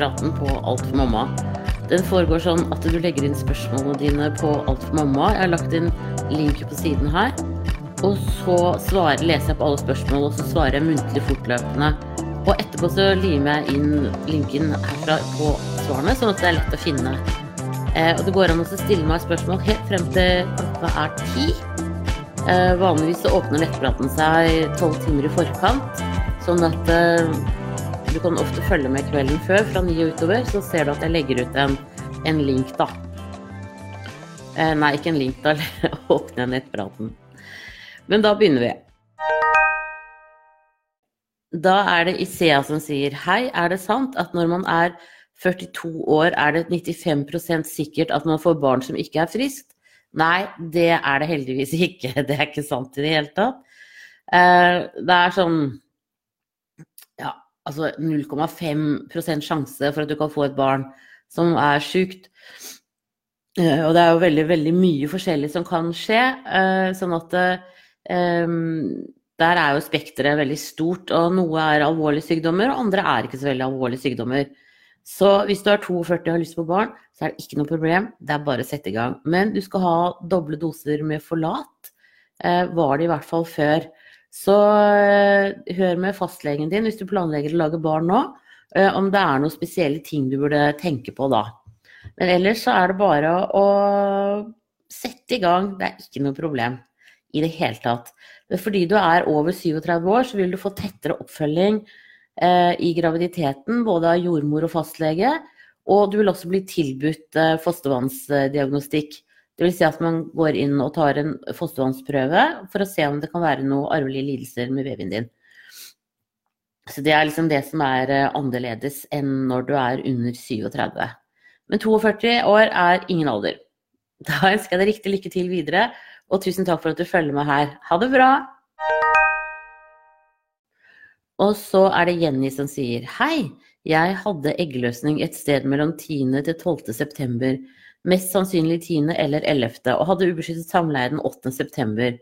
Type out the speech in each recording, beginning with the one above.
nettpraten på Alt for mamma. Den foregår sånn at du legger inn spørsmålene dine på Alt for mamma. Jeg har lagt inn link på siden her. Og så svarer, leser jeg på alle spørsmål, og så svarer jeg muntlig fortløpende. Og etterpå så limer jeg inn linken herfra på svarene, sånn at det er lett å finne. Eh, og det går an å stille meg spørsmål helt frem til klokka er ti. Eh, vanligvis så åpner nettpraten seg tolv timer i forkant, sånn at eh, du kan ofte følge med kvelden før, fra ni og utover, så ser du at jeg legger ut en, en link, da. Eh, nei, ikke en link, da Åpne nettpraten. Men da begynner vi. Da er det Isea som sier Hei, er det sant at når man er 42 år, er det 95% sikkert at man får barn som ikke er friskt? Nei, det er det heldigvis ikke. Det er ikke sant i det hele tatt. Eh, det er sånn altså 0,5% sjanse for at du kan få et barn som er sjukt. Eh, og det er jo veldig, veldig mye forskjellig som kan skje. Eh, sånn at um, der er jo spekteret veldig stort. Og noe er alvorlige sykdommer, og andre er ikke så veldig alvorlige sykdommer. Så hvis du er 42 og har lyst på barn, så er det ikke noe problem. Det er bare å sette i gang. Men du skal ha doble doser med Forlat. Eh, var det i hvert fall før. Så eh, hør med fastlegen din hvis du planlegger å lage barn nå, eh, om det er noen spesielle ting du burde tenke på da. Men ellers så er det bare å sette i gang. Det er ikke noe problem i det hele tatt. Fordi du er over 37 år, så vil du få tettere oppfølging eh, i graviditeten, både av jordmor og fastlege. Og du vil også bli tilbudt eh, fostervannsdiagnostikk. Dvs. Si at man går inn og tar en fostervannsprøve for å se om det kan være noen arvelige lidelser med babyen din. Så det er liksom det som er eh, annerledes enn når du er under 37. Men 42 år er ingen alder. Da ønsker jeg deg riktig lykke til videre, og tusen takk for at du følger med her. Ha det bra! Og så er det Jenny som sier Hei, jeg hadde eggløsning et sted mellom 10. til 12. september. Mest sannsynlig 10. eller 11. og hadde ubeskyttet samleie den 8. september.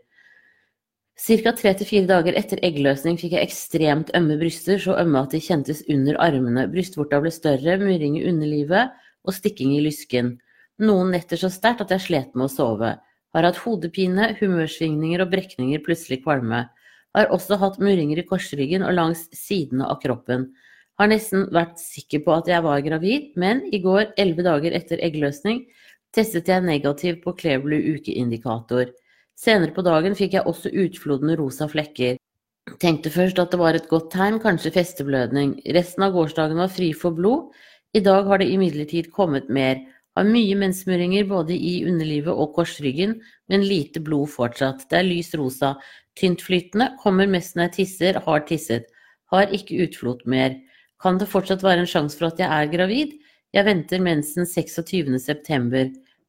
Ca. tre til fire dager etter eggløsning fikk jeg ekstremt ømme bryster, så ømme at de kjentes under armene. Brystvorta ble større, murring i underlivet og stikking i lysken. Noen netter så sterkt at jeg slet med å sove. Har hatt hodepine, humørsvingninger og brekninger, plutselig kvalme. Har også hatt murringer i korsryggen og langs sidene av kroppen. Har nesten vært sikker på at jeg var gravid, men i går, elleve dager etter eggløsning, testet jeg negativ på Cleverly ukeindikator. Senere på dagen fikk jeg også utflodende rosa flekker. Tenkte først at det var et godt tegn, kanskje festeblødning. Resten av gårsdagen var fri for blod. I dag har det imidlertid kommet mer. Har mye menssmurringer både i underlivet og korsryggen, men lite blod fortsatt. Det er lys rosa. Tyntflytende. Kommer mest når jeg tisser. Har tisset. Har ikke utflod mer. Kan det fortsatt være en sjanse for at jeg er gravid? Jeg venter mensen 26.9.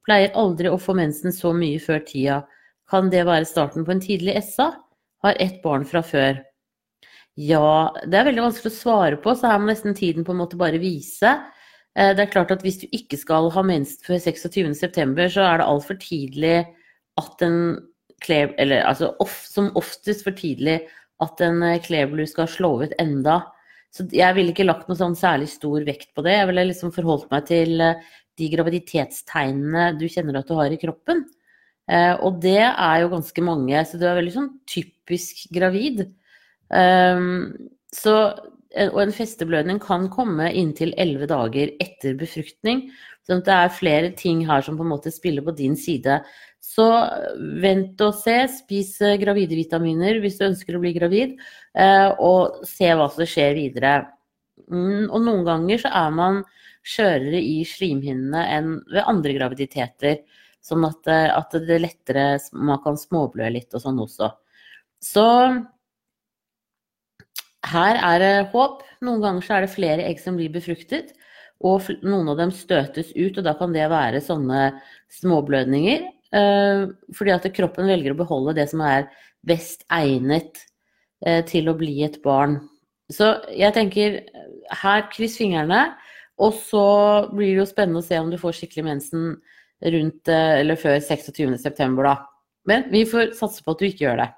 Pleier aldri å få mensen så mye før tida. Kan det være starten på en tidlig SA? Har ett barn fra før. Ja, det er veldig vanskelig å svare på, så her må nesten tiden på en måte bare vise. Eh, det er klart at hvis du ikke skal ha mensen før 26.9, så er det altfor tidlig at en eller altså of, som oftest for tidlig at en Kleberlu skal slå ut enda. Så jeg ville ikke lagt noe sånn særlig stor vekt på det. Jeg ville liksom forholdt meg til eh, de graviditetstegnene du kjenner at du har i kroppen. Eh, og det er jo ganske mange, så du er veldig sånn typisk gravid. Um, så, eh, og en festeblødning kan komme inntil elleve dager etter befruktning. Så det er flere ting her som på en måte spiller på din side. Så vent og se. Spis eh, gravide vitaminer hvis du ønsker å bli gravid, eh, og se hva som skjer videre. Mm, og noen ganger så er man skjørere i slimhinnene enn ved andre graviditeter. Sånn at, eh, at det lettere man kan småblø litt og sånn også. Så her er det håp. Noen ganger så er det flere egg som blir befruktet. Og noen av dem støtes ut, og da kan det være sånne småblødninger. Eh, fordi at kroppen velger å beholde det som er best egnet eh, til å bli et barn. Så jeg tenker her, kryss fingrene. Og så blir det jo spennende å se om du får skikkelig mensen rundt eh, eller før 26.9., da. Men vi får satse på at du ikke gjør det.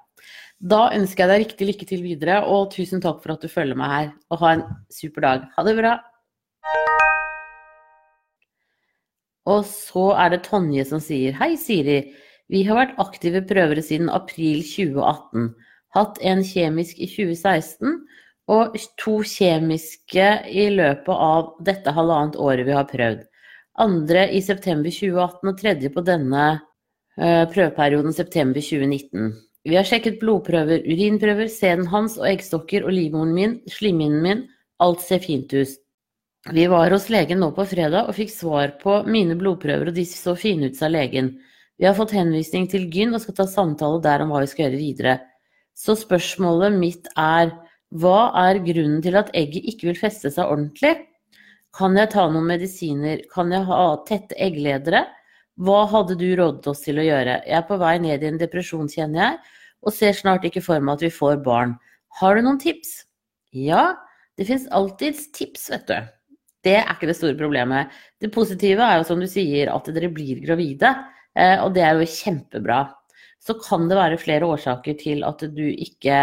Da ønsker jeg deg riktig lykke til videre, og tusen takk for at du følger meg her. Og ha en super dag. Ha det bra. Og så er det Tonje som sier Hei, Siri. Vi har vært aktive prøvere siden april 2018. Hatt en kjemisk i 2016 og to kjemiske i løpet av dette halvannet året vi har prøvd. Andre i september 2018 og tredje på denne uh, prøveperioden september 2019. Vi har sjekket blodprøver, urinprøver, sæden hans og eggstokker og livmoren min, slimhinnen min. Alt ser fint ut. Vi var hos legen nå på fredag og fikk svar på mine blodprøver, og de så fine ut, sa legen. Vi har fått henvisning til gyn og skal ta samtale der om hva vi skal gjøre videre. Så spørsmålet mitt er, hva er grunnen til at egget ikke vil feste seg ordentlig? Kan jeg ta noen medisiner? Kan jeg ha tette eggledere? Hva hadde du rådet oss til å gjøre? Jeg er på vei ned i en depresjon, kjenner jeg, og ser snart ikke for meg at vi får barn. Har du noen tips? Ja, det fins alltids tips, vet du. Det er ikke det store problemet. Det positive er jo som du sier at dere blir gravide, eh, og det er jo kjempebra. Så kan det være flere årsaker til at, ikke,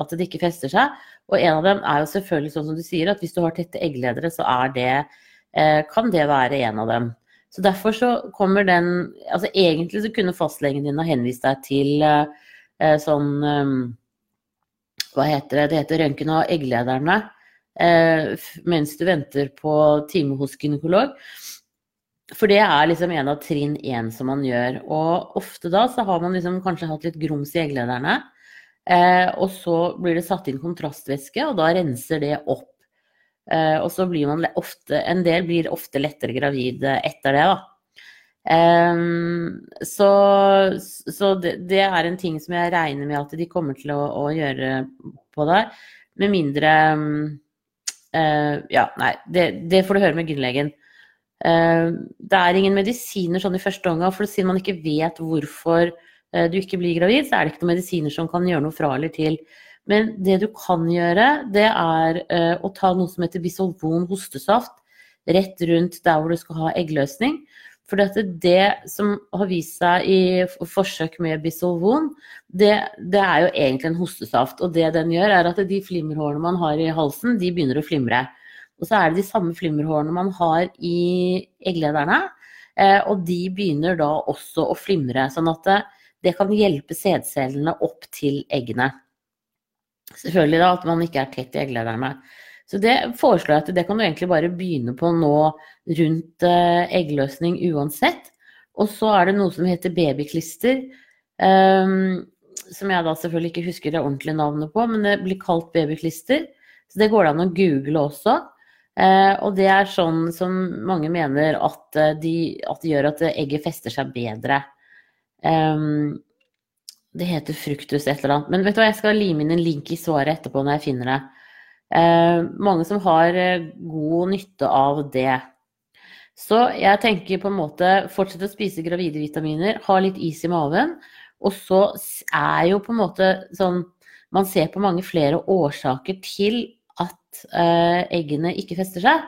at det ikke fester seg. Og en av dem er jo selvfølgelig sånn som du sier, at hvis du har tette eggledere, så det, eh, kan det være en av dem. Så derfor så kommer den Altså egentlig så kunne fastlegen din ha henvist deg til eh, sånn Hva heter det? Det heter røntgen av egglederne mens du venter på time hos gynekolog. For det er liksom en av trinn én som man gjør. Og ofte da så har man liksom kanskje hatt litt grums i egglederne. Eh, og så blir det satt inn kontrastvæske, og da renser det opp. Eh, og så blir man ofte En del blir ofte lettere gravid etter det, da. Eh, så, så det, det, er en ting som jeg regner med at de kommer til å, å gjøre på der. Med mindre um, Uh, ja, nei, det, det, får du høre med gynlegen. Uh, det er ingen medisiner sånn i første omgang, for siden man ikke vet hvorfor uh, du ikke blir gravid, så er det ikke noen medisiner som kan gjøre noe fra eller til. Men det du kan gjøre, det er å ta noe som heter Bisolvon hostesaft rett rundt der hvor du skal ha eggløsning. For det som har vist seg i forsøk med Bisolvon, det, det, er jo egentlig en hostesaft. Og det den gjør, er at de flimmerhårene man har i halsen, de begynner å flimre. Og så er det de samme flimmerhårene man har i egglederne. Eh, og de begynner da også å flimre. Sånn at det, det kan hjelpe sædcellene opp til eggene. Selvfølgelig da at man ikke er tett i egglederne. Så det foreslår jeg at det kan du egentlig bare begynne på nå rundt eh, eggløsning uansett. Og så er det noe som heter babyklister. Um, som jeg da selvfølgelig ikke husker det ordentlige navnet på, men det blir kalt babyklister. Så det går det an å google også. Uh, og det er sånn som mange mener at, eh, de, at det gjør at egget fester seg bedre. Um, det heter fruktus et eller annet. Men vet du hva, jeg skal lime inn en link i svaret etterpå når jeg finner det. Eh, mange som har eh, god nytte av det. Så jeg tenker på en måte fortsette å spise gravide vitaminer, ha litt is i maven. Og så er jo på en måte sånn Man ser på mange flere årsaker til at eh, eggene ikke fester seg,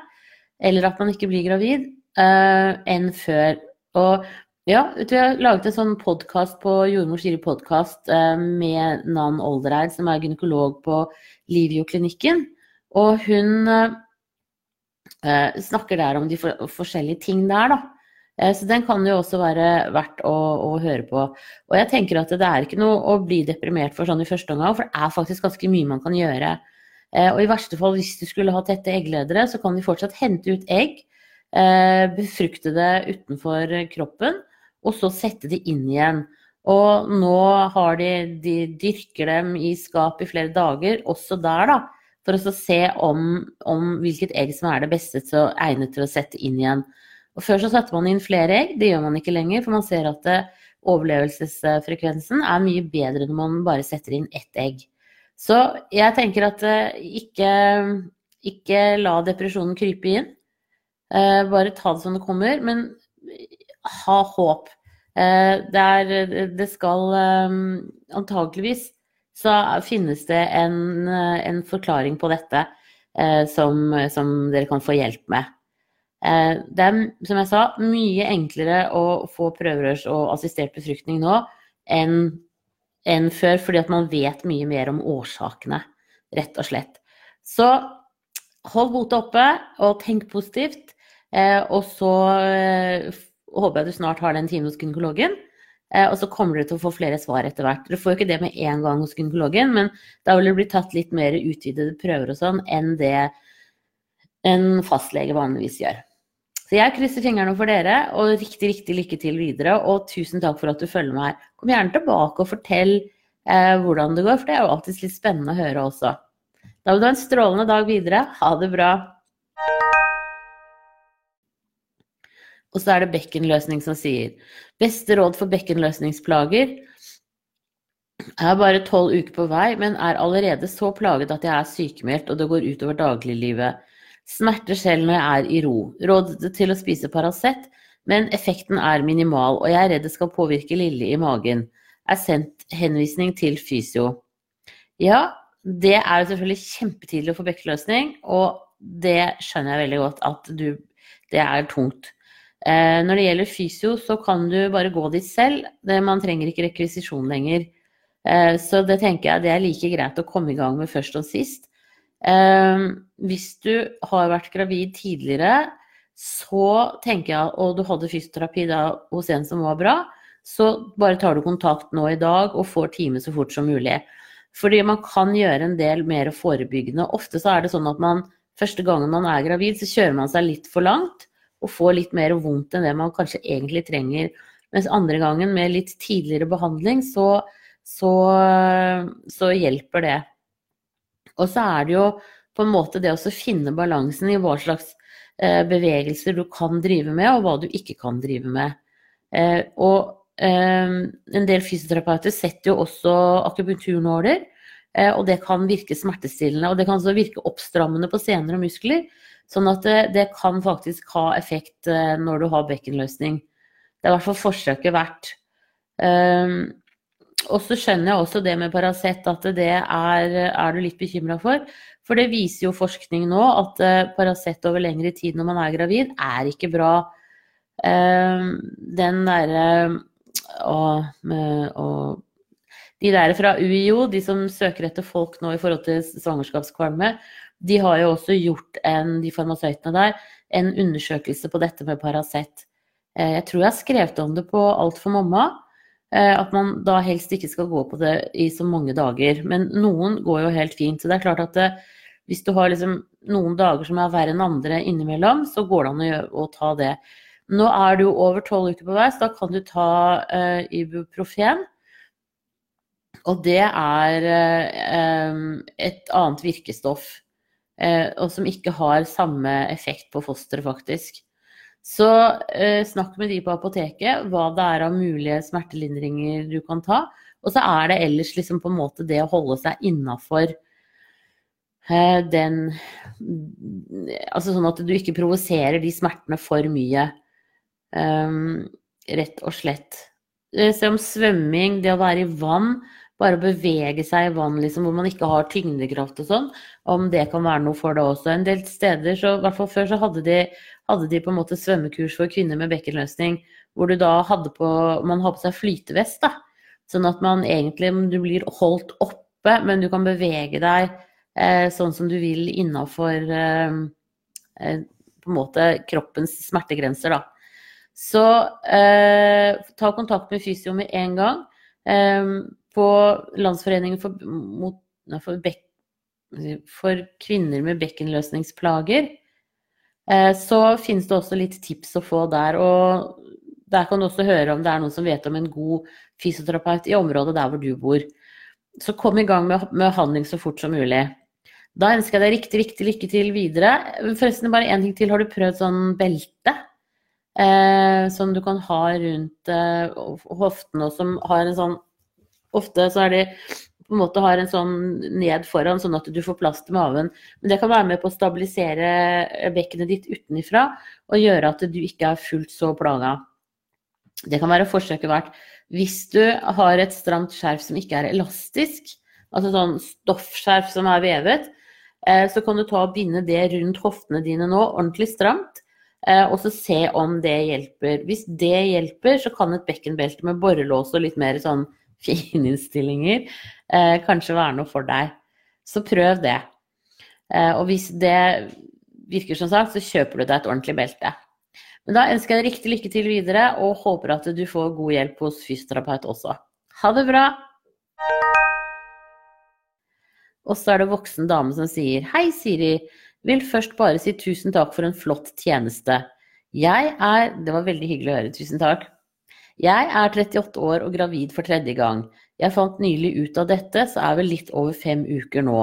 eller at man ikke blir gravid, eh, enn før. Og ja, vi har laget en sånn podkast på Jordmor Siri podkast eh, med Nan Oldereid, som er gynekolog på Livio-klinikken. Og hun eh, snakker der om de for, forskjellige ting der, da. Eh, så den kan jo også være verdt å, å, høre på. Og jeg tenker at det er ikke noe å bli deprimert for sånn i første omgang, for det er faktisk ganske mye man kan gjøre. Eh, og i verste fall, hvis du skulle ha tette eggledere, så kan de fortsatt hente ut egg, eh, befrukte det utenfor kroppen, og så sette det inn igjen. Og nå har de, de dyrker dem i skap i flere dager, også der, da. For å se om, om, hvilket egg som er det beste til å, egnet til å sette inn igjen. Og Før så satte man inn flere egg, det gjør man ikke lenger. For man ser at det, eh, overlevelsesfrekvensen er mye bedre når man bare setter inn ett egg. Så jeg tenker at eh, ikke, ikke la depresjonen krype inn. Eh, bare ta det som det kommer. Men ha håp. Det, er, det skal antageligvis så finnes det en, en forklaring på dette eh, som, som, dere kan få hjelp med. Eh, det er, som jeg sa, mye enklere å få prøverørs- og assistert befruktning nå enn, enn før, fordi at man vet mye mer om årsakene, rett og slett. Så hold motet oppe og tenk positivt. Eh, og så eh, håper jeg du snart har den timen hos gynekologen. Eh, og så kommer dere til å få flere svar etter hvert. Dere får jo ikke det med en gang hos gynekologen, men da vil det bli tatt litt mer utvidede prøver og sånn enn det en fastlege vanligvis gjør. Så jeg krysser fingrene for dere, og riktig, riktig lykke til videre. Og tusen takk for at du følger meg her. Kom gjerne tilbake og fortell eh, hvordan det går, for det er jo alltid litt spennende å høre også. Da vil du ha en strålende dag videre. Ha det bra. Og så er det bekkenløsning som sier beste råd for bekkenløsningsplager jeg er bare tolv uker på vei, men er allerede så plaget at jeg er sykemeldt og det går utover dagliglivet. Smerter selv når jeg er i ro. Rådet til å spise Paracet, men effekten er minimal, og jeg er redd det skal påvirke lille i magen. Er sendt henvisning til fysio. Ja, det er jo selvfølgelig kjempetidlig å få bekkenløsning, og det skjønner jeg veldig godt at du Det er tungt. Eh, når det gjelder fysio, så kan du bare gå dit selv. Man trenger ikke rekvisisjon lenger. Eh, så det tenker jeg det er like greit å komme i gang med først og sist. Eh, hvis du har vært gravid tidligere, så tenker jeg, og du hadde fysioterapi da hos en som var bra, så bare tar du kontakt nå i dag og får time så fort som mulig. Fordi man kan gjøre en del mer forebyggende. Ofte så er det sånn at man første gangen man er gravid, så kjører man seg litt for langt og får litt mer vondt enn det man kanskje egentlig trenger. Mens andre gangen med litt tidligere behandling, så så, så hjelper det. Og så er det jo på en måte det å finne balansen i hva slags eh, bevegelser du kan drive med, og hva du ikke kan drive med. Eh, og eh, en del fysioterapeuter setter jo også akupunkturnåler, og det kan virke smertestillende. Og det kan også virke oppstrammende på sener og muskler, sånn at det, det kan faktisk ha effekt eh, når du har bekkenløsning. Det er i hvert fall forsøket verdt. Um, og så skjønner jeg også det med Paracet, at det er, er du litt bekymra for. For det viser jo forskning nå at uh, Paracet over lengre tid når man er gravid, er ikke bra. Uh, den derre og, de der fra UiO, de som søker etter folk nå i forhold til svangerskapskvalme, de har jo også gjort en, de farmasøytene der, en undersøkelse på dette med Paracet. Uh, jeg tror jeg har skrevet om det på Alt for mamma. Eh, at man da helst ikke skal gå på det i så mange dager. Men noen går jo helt fint. Så det er klart at det, eh, hvis du har liksom noen dager som er verre enn andre innimellom, så går det an å, gjøre, å ta det. Nå er du over tolv uker på vei, så da kan du ta uh, ibuprofen. Og det er uh, et annet virkestoff, og som ikke har samme effekt på fosteret, faktisk. Så eh, snakk med de på apoteket hva det er av mulige smertelindringer du kan ta. Og så er det ellers liksom på en måte det å holde seg innafor eh, den Altså sånn at du ikke provoserer de smertene for mye. Um, rett og slett. Eh, se om svømming, det å være i vann, bare å bevege seg i vann liksom, hvor man ikke har tyngdekraft og sånn, om det kan være noe for det også. En del steder, i hvert fall før, så hadde de, hadde de på en måte svømmekurs for kvinner med bekkenløsning, hvor du da hadde på Man har på seg flytevest, da. Sånn at man egentlig du blir holdt oppe, men du kan bevege deg eh, sånn som du vil innafor eh, eh, kroppens smertegrenser, da. Så eh, ta kontakt med fysio med en gang. Eh, på Landsforeningen for, mot, for, bek, for kvinner med bekkenløsningsplager, eh, så finnes det også litt tips å få der. Og der kan du også høre om det er noen som vet om en god fysioterapeut i området der hvor du bor. Så kom i gang med, med handling så fort som mulig. Da ønsker jeg deg riktig, riktig lykke til videre. Forresten, bare én ting til. Har du prøvd sånn belte? Eh, som du kan ha rundt eh, hoftene, og som har en sånn Ofte så er de på en måte har en sånn ned foran, sånn at du får plass til maven. Men det kan være med på å stabilisere bekkenet ditt utenifra og gjøre at du ikke er fullt så plaga. Det kan være forsøket verdt. Hvis du har et stramt skjerf som ikke er elastisk, altså sånn stoffskjerf som er vevet, eh, så kan du ta og binde det rundt hoftene dine nå ordentlig stramt. Eh, og så se om det hjelper. Hvis det hjelper, så kan et bekkenbelte med borrelås og litt mer sånn fininnstillinger eh, kanskje være noe for deg. Så prøv det. Eh, og hvis det virker som sagt, så kjøper du deg et ordentlig belte. Men da ønsker jeg deg riktig lykke til videre, og håper at du får god hjelp hos fysioterapeut også. Ha det bra! Og så er det voksen dame som sier Hei, Siri. Vil først bare si tusen takk for en flott tjeneste. Jeg er Det var veldig hyggelig å høre. Tusen takk. Jeg er 38 år og gravid for tredje gang. Jeg fant nylig ut av dette, så er vel litt over fem uker nå.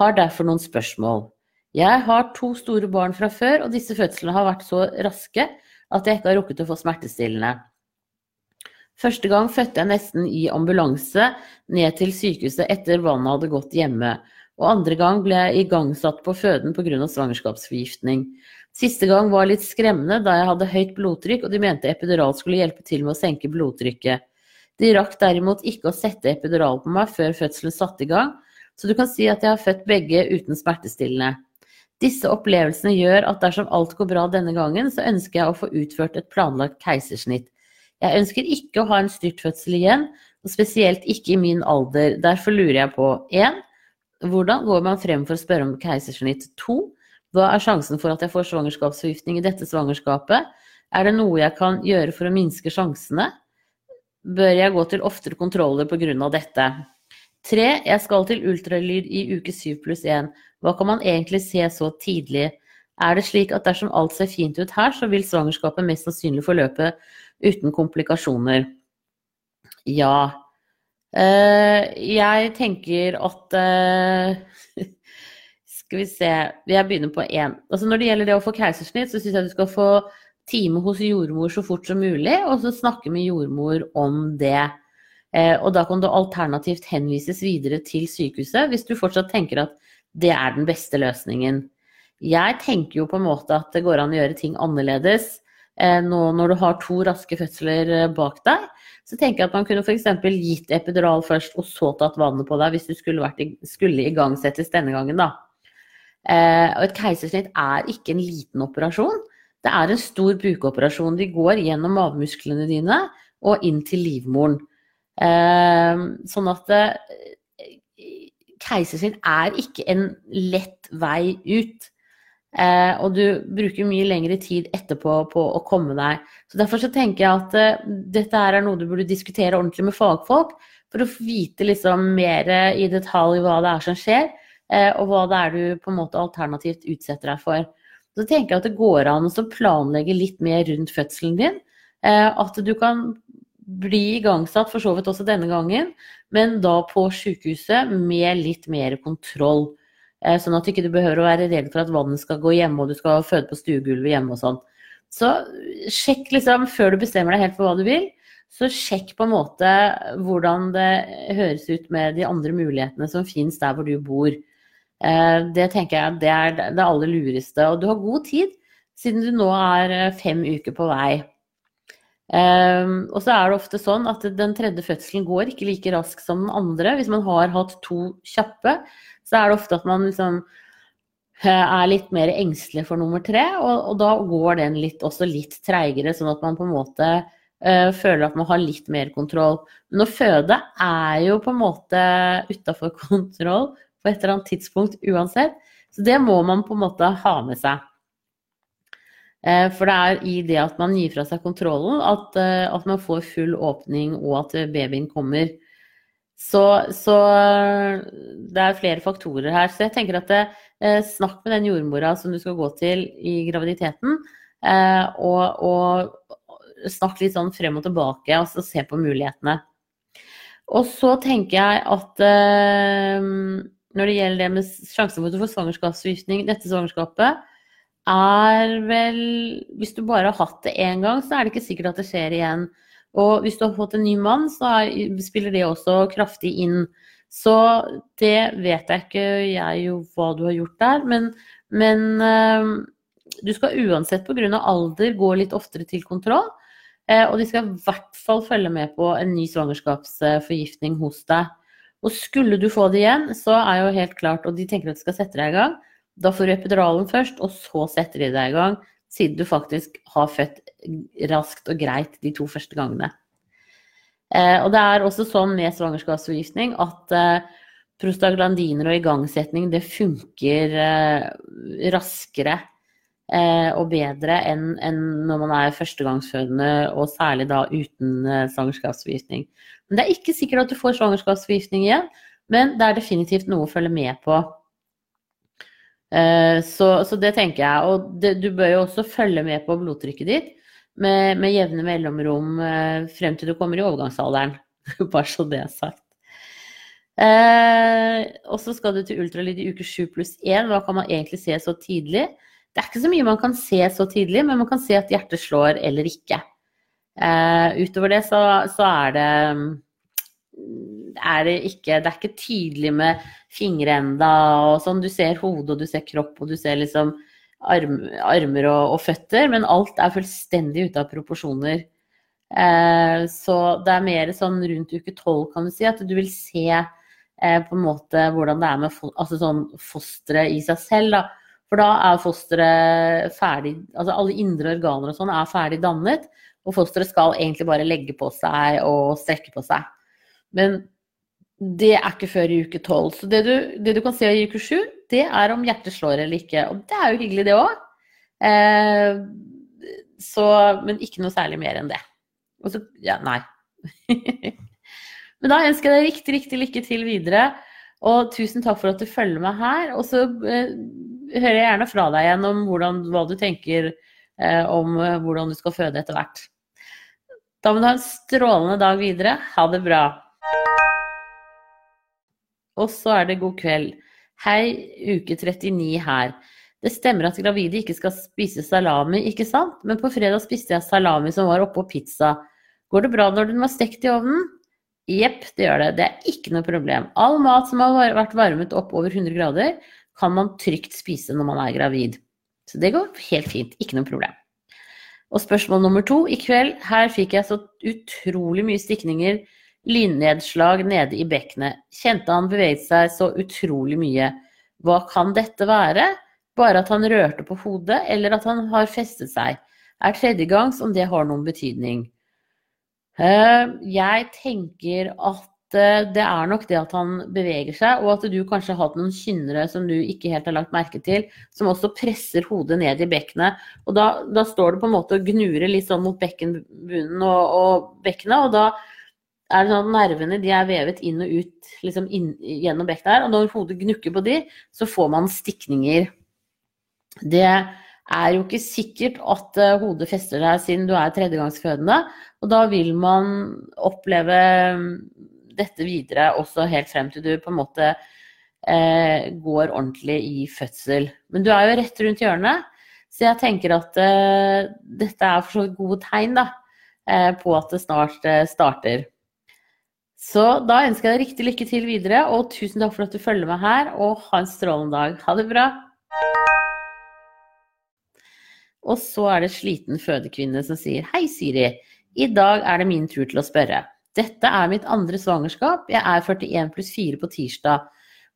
Har derfor noen spørsmål. Jeg har to store barn fra før, og disse fødslene har vært så raske at jeg ikke har rukket å få smertestillende. Første gang fødte jeg nesten i ambulanse ned til sykehuset etter vannet hadde gått hjemme, og andre gang ble jeg igangsatt på føden pga. svangerskapsforgiftning. Siste gang var litt skremmende da jeg hadde høyt blodtrykk, og de mente epidural skulle hjelpe til med å senke blodtrykket. De rakk derimot ikke å sette epidural på meg før fødselen satte i gang, så du kan si at jeg har født begge uten smertestillende. Disse opplevelsene gjør at dersom alt går bra denne gangen, så ønsker jeg å få utført et planlagt keisersnitt. Jeg ønsker ikke å ha en styrtfødsel igjen, og spesielt ikke i min alder. Derfor lurer jeg på 1. Hvordan går man frem for å spørre om keisersnitt? 2. Hva er sjansen for at jeg får svangerskapsforgiftning i dette svangerskapet? Er det noe jeg kan gjøre for å minske sjansene? Bør jeg gå til oftere kontroller pga. dette? 3. Jeg skal til ultralyd i uke 7 pluss 1. Hva kan man egentlig se så tidlig? Er det slik at dersom alt ser fint ut her, så vil svangerskapet mest sannsynlig forløpe uten komplikasjoner? Ja. Uh, jeg tenker at uh, Skal vi se Jeg begynner på én. Altså når det gjelder det å få keisersnitt, så syns jeg du skal få time hos jordmor så fort som mulig, og så snakke med jordmor om det. Eh, og da kan du alternativt henvises videre til sykehuset hvis du fortsatt tenker at det er den beste løsningen. Jeg tenker jo på en måte at det går an å gjøre ting annerledes. Eh, nå når du har to raske fødsler eh, bak deg, så tenker jeg at man kunne f.eks. gitt epidural først, og så tatt vannet på deg hvis du skulle, vært, skulle igangsettes denne gangen, da. Eh, og et keisersnitt er ikke en liten operasjon. Det er en stor bukoperasjon. De går gjennom magemusklene dine og inn til livmoren. Sånn at keisersnitt er ikke en lett vei ut. Eh, og du bruker mye lengre tid etterpå på å komme deg. Så Derfor så tenker jeg at eh, dette er noe du burde diskutere ordentlig med fagfolk, for å vite liksom mer i detalj hva det er som skjer, eh, og hva det er du på en måte alternativt utsetter deg for. Så tenker jeg at det går an å planlegge litt mer rundt fødselen din. Eh, at du kan bli igangsatt for så vidt også denne gangen, men da på sykehuset med litt mer kontroll. Eh, sånn at du ikke behøver å være redd for at vannet skal gå hjemme, og du skal føde på stuegulvet hjemme og sånn. Så sjekk liksom, før du bestemmer deg helt for hva du vil, så sjekk på en måte hvordan det høres ut med de andre mulighetene som finnes der hvor du bor. Eh, det tenker jeg det er det aller lureste. Og du har god tid, siden du nå er eh, fem uker på vei. Um, og så er det ofte sånn at den tredje fødselen går ikke like raskt som den andre. Hvis man har hatt to kjappe, så er det ofte at man liksom eh, er litt mer engstelig for nummer tre, og, og da går den litt, også litt treigere, sånn at man på en måte uh, føler at man har litt mer kontroll. Men å føde er jo på en måte utafor kontroll på et eller annet tidspunkt uansett, så det må man på en måte ha med seg. Eh, for det er i det at man gir fra seg kontrollen, at, eh, at man får full åpning og at babyen kommer. Så, så, det er flere faktorer her. Så jeg tenker at det, eh, snakk med den jordmora som du skal gå til i graviditeten, og, og snakk litt sånn frem og tilbake, og så se på mulighetene. Og så tenker jeg at når det gjelder det med sjansen for å få svangerskapsforgiftning dette svangerskapet, er vel Hvis du bare har hatt det én gang, så er det ikke sikkert at det skjer igjen. Og hvis du har fått en ny mann, så er, spiller det også kraftig inn. Så det vet jeg ikke jeg jo hva du har gjort der, men, men uh, du skal uansett pga. alder gå litt oftere til kontroll. Uh, og de skal i hvert fall følge med på en ny svangerskapsforgiftning hos deg. Og skulle du få det igjen, så er jo helt klart, og de tenker at de skal sette deg i gang, da får du epiduralen først, og så setter de deg i gang, siden du faktisk har født raskt og greit de to første gangene. Eh, og det er også sånn med svangerskapsforgiftning at eh, prostaglandiner og igangsetning det funker eh, raskere og bedre enn, når man er førstegangsfødende, og særlig da uten eh, svangerskapsforgiftning. Men det er ikke sikkert at du får svangerskapsforgiftning igjen, men det er definitivt noe å følge med på. Eh, så, så, det tenker jeg. Og det, du bør jo også følge med på blodtrykket ditt med, med jevne mellomrom eh, frem til du kommer i overgangsalderen. Bare så det er sagt. Eh, og så skal du til ultralyd i uke 7 pluss 1. Hva kan man egentlig se så tidlig? Det er ikke så mye man kan se så tidlig, men man kan se at hjertet slår eller ikke. Uh, utover det så, så er, det, er det ikke Det er ikke tydelig med fingre enda og sånn. Du ser hodet, og du ser kropp, og du ser liksom arm, armer og, og, føtter, men alt er fullstendig ute av proporsjoner. Eh, så det er mer sånn rundt uke tolv, kan du si, at du vil se eh, på en måte hvordan det er med altså sånn fosteret i seg selv. da for da er fosteret ferdig Altså alle indre organer og sånn er ferdig dannet, og fosteret skal egentlig bare legge på seg og strekke på seg. Men det er ikke før i uke tolv. Så det du, det du, kan se i uke sju, det er om hjertet slår eller ikke. Og det er jo hyggelig, det òg. Eh, men ikke noe særlig mer enn det. Og så Ja, nei. men da ønsker jeg deg riktig, riktig lykke til videre. Og tusen takk for at du følger meg her. Og så eh, hører jeg gjerne fra deg igjen om hvordan, hva du tenker eh, om eh, hvordan du skal føde etter hvert. Da må du ha en strålende dag videre. Ha det bra. Og så er det god kveld. Hei, uke 39 her. Det stemmer at gravide ikke skal spise salami, ikke sant? Men på fredag spiste jeg salami som var oppå pizza. Går det bra når den var stekt i ovnen? Jepp, det gjør det. Det er ikke noe problem. All mat som har vært varmet opp over 100 grader, kan man trygt spise når man er gravid. Så det går helt fint. Ikke noe problem. Og spørsmål nummer to i kveld. Her fikk jeg så utrolig mye stikninger. Lynnedslag nede i bekkenet. Kjente han beveget seg så utrolig mye. Hva kan dette være? Bare at han rørte på hodet, eller at han har festet seg? Er tredje gangs om det har noen betydning. Eh, jeg tenker at det er nok det at han beveger seg, og at du kanskje har hatt noen kynnere som du ikke helt har lagt merke til, som også presser hodet ned i bekkenet. Og da, da står det på en måte og gnurer litt sånn mot bekkenbunnen og, og bekkenet, og da er det sånn at nervene de er vevet inn og ut liksom inn, gjennom bekkenet her. Og når hodet gnukker på de, så får man stikninger. Det er jo ikke sikkert at uh, hodet fester seg siden du er tredjegangsfødende. Og da vil man oppleve dette videre også helt frem til du på en måte eh, går ordentlig i fødsel. Men du er jo rett rundt hjørnet, så jeg tenker at eh, dette er for så vidt gode tegn da, på at det snart starter. Så da ønsker jeg deg riktig lykke til videre, og tusen takk for at du følger meg her, og ha en strålende dag. Ha det bra. Og så er det sliten fødekvinne som sier Hei, Siri. I dag er det min tur til å spørre. Dette er mitt andre svangerskap. Jeg er 41 pluss 4 på tirsdag.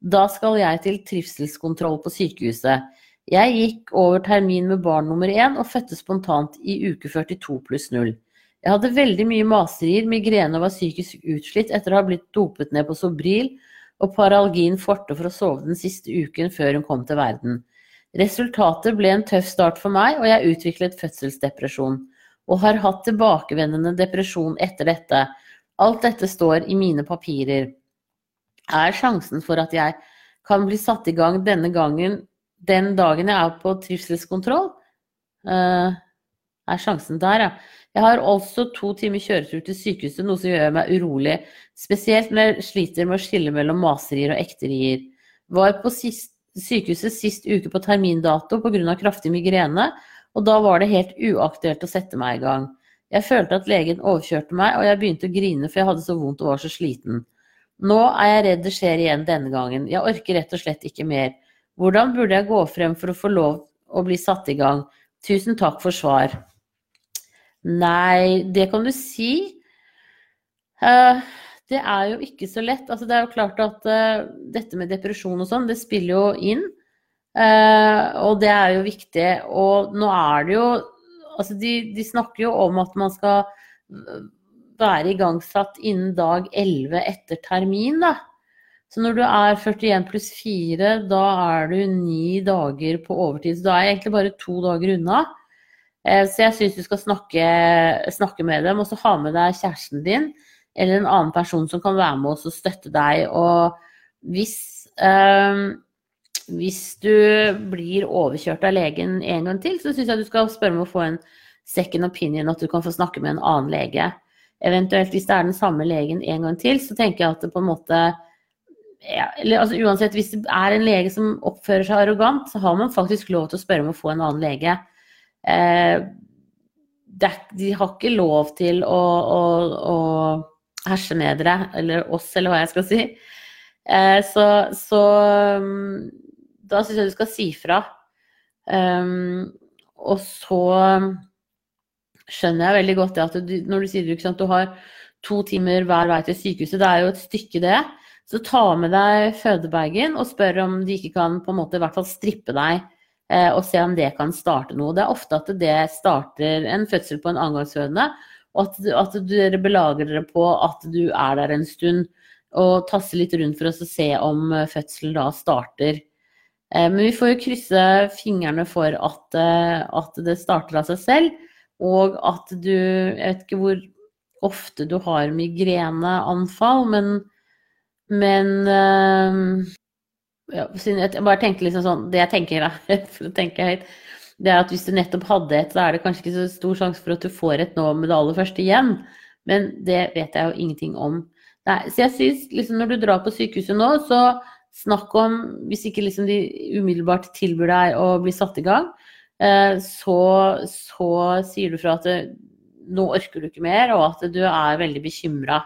Da skal jeg til trivselskontroll på sykehuset. Jeg gikk over termin med barn nummer én og fødte spontant i uke 42 pluss 0. Jeg hadde veldig mye maserier, migrene og var psykisk utslitt etter å ha blitt dopet ned på Sobril og Paralgin forte for å sove den siste uken før hun kom til verden. Resultatet ble en tøff start for meg, og jeg utviklet fødselsdepresjon. Og har hatt tilbakevendende depresjon etter dette. Alt dette står i mine papirer. Er sjansen for at jeg kan bli satt i gang denne gangen den dagen jeg er på trivselskontroll? Uh, er sjansen der, ja. Jeg har også to timer kjøretur til sykehuset, noe som gjør meg urolig. Spesielt når jeg sliter med å skille mellom maserier og ekterier. Var på sist sykehuset sist uke på termindato pga. kraftig migrene, og da var det helt uaktuelt å sette meg i gang. Jeg følte at legen overkjørte meg, og jeg begynte å grine for jeg hadde så vondt og var så sliten. Nå er jeg redd det skjer igjen denne gangen. Jeg orker rett og slett ikke mer. Hvordan burde jeg gå frem for å få lov å bli satt i gang? Tusen takk for svar. Nei, det kan du si. Uh, det er jo ikke så lett. Altså, det er jo klart at uh, dette med depresjon og sånn, det spiller jo inn. Uh, og det er jo viktig. Og nå er det jo Altså, de, de, snakker jo om at man skal være igangsatt innen dag 11 etter termin, da. Så når du er 41 pluss 4, da er du ni dager på overtid. Så da er jeg egentlig bare to dager unna. Eh, så jeg syns du skal snakke, snakke, med dem, og så ha med deg kjæresten din eller en annen person som kan være med oss og støtte deg. Og hvis, øh, hvis du blir overkjørt av legen en gang til, så syns jeg du skal spørre om å få en second opinion, at du kan få snakke med en annen lege. Eventuelt hvis det er den samme legen en gang til, så tenker jeg at det på en måte ja, eller, altså, Uansett, hvis det er en lege som oppfører seg arrogant, så har man faktisk lov til å spørre om å få en annen lege. Eh, det, de har ikke lov til å, å, å herse med dere, eller oss, eller hva jeg skal si. Eh, så, så da syns jeg du skal si fra. Um, og så skjønner jeg veldig godt det at du, når du sier at du har to timer hver vei til sykehuset, det er jo et stykke det. Så ta med deg fødebagen og spør om de ikke kan på en måte i hvert fall strippe deg eh, og se om det kan starte noe. Det er ofte at det starter en fødsel på en annengangsfødende, og at, at, dere belager dere på at du er der en stund og tasser litt rundt for å se om fødselen da starter. Eh, men vi får jo krysse fingrene for at, eh, at det starter av seg selv, og at du Jeg vet ikke hvor ofte du har migreneanfall, men men uh, ja, jeg bare tenker liksom sånn Det jeg tenker, da, for å tenke høyt, det er at hvis du nettopp hadde et, så er det kanskje ikke så stor sjanse for at du får et nå med det aller første igjen. Men det vet jeg jo ingenting om. Nei, så jeg syns liksom når du drar på sykehuset nå, så snakk om Hvis ikke liksom de umiddelbart tilbyr deg å bli satt i gang, uh, så, så sier du fra at det, nå orker du ikke mer, og at du er veldig bekymra.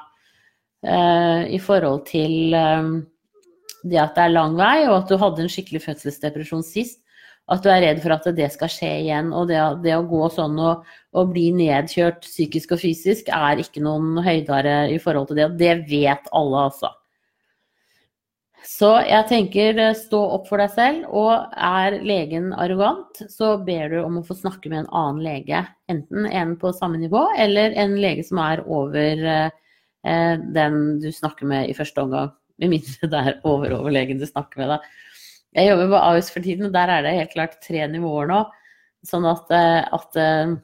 Eh, i forhold til eh, det at det er lang vei, og at du hadde en skikkelig fødselsdepresjon sist. At du er redd for at det skal skje igjen. Og det, det å gå sånn og, og, bli nedkjørt psykisk og fysisk er ikke noen høydere i forhold til det. Og det vet alle, altså. Så jeg tenker eh, stå opp for deg selv, og er legen arrogant, så ber du om å få snakke med en annen lege. Enten en på samme nivå, eller en lege som er over Eh, den du snakker med i første omgang. Med mindre det er overoverlegen du snakker med, da. Jeg jobber på Ahus for tiden, og der er det helt klart tre nivåer nå. Sånn at, eh, at eh,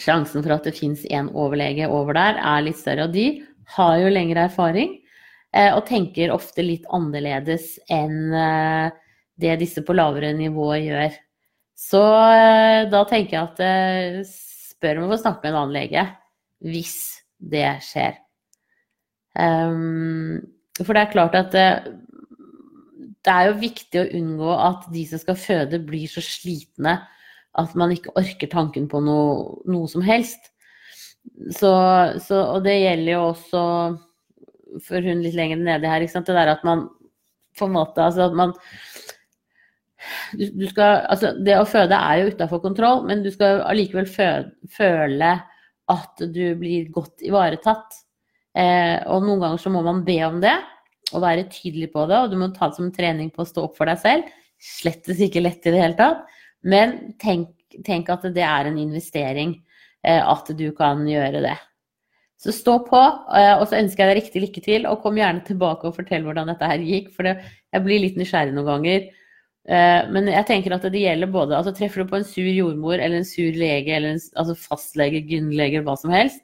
sjansen for at det fins én overlege over der, er litt større. Og de har jo lengre erfaring og tenker ofte litt annerledes enn det disse på lavere nivå gjør. Så da tenker jeg at spør om å få snakke med en annen lege hvis det skjer. Um, for det er klart at det, er jo viktig å unngå at de som skal føde, blir så slitne at man ikke orker tanken på noe, noe som helst. Så, så, og det gjelder jo også for hun litt lenger nede her, ikke sant? det der at man på en måte Altså at man du, du skal, altså Det å føde er jo utafor kontroll, men du skal allikevel føle at du blir godt ivaretatt. Eh, og noen ganger så må man be om det og være tydelig på det, og du må ta det som trening på å stå opp for deg selv. Slettes ikke lett i det hele tatt, men tenk, tenk at det er en investering eh, at du kan gjøre det. Så stå på, eh, og så ønsker jeg deg riktig lykke til, og kom gjerne tilbake og fortell hvordan dette her gikk, for det, jeg blir litt nysgjerrig noen ganger. Eh, men jeg tenker at det gjelder både altså Treffer du på en sur jordmor eller en sur lege eller en altså fastlege, gynlege, hva som helst,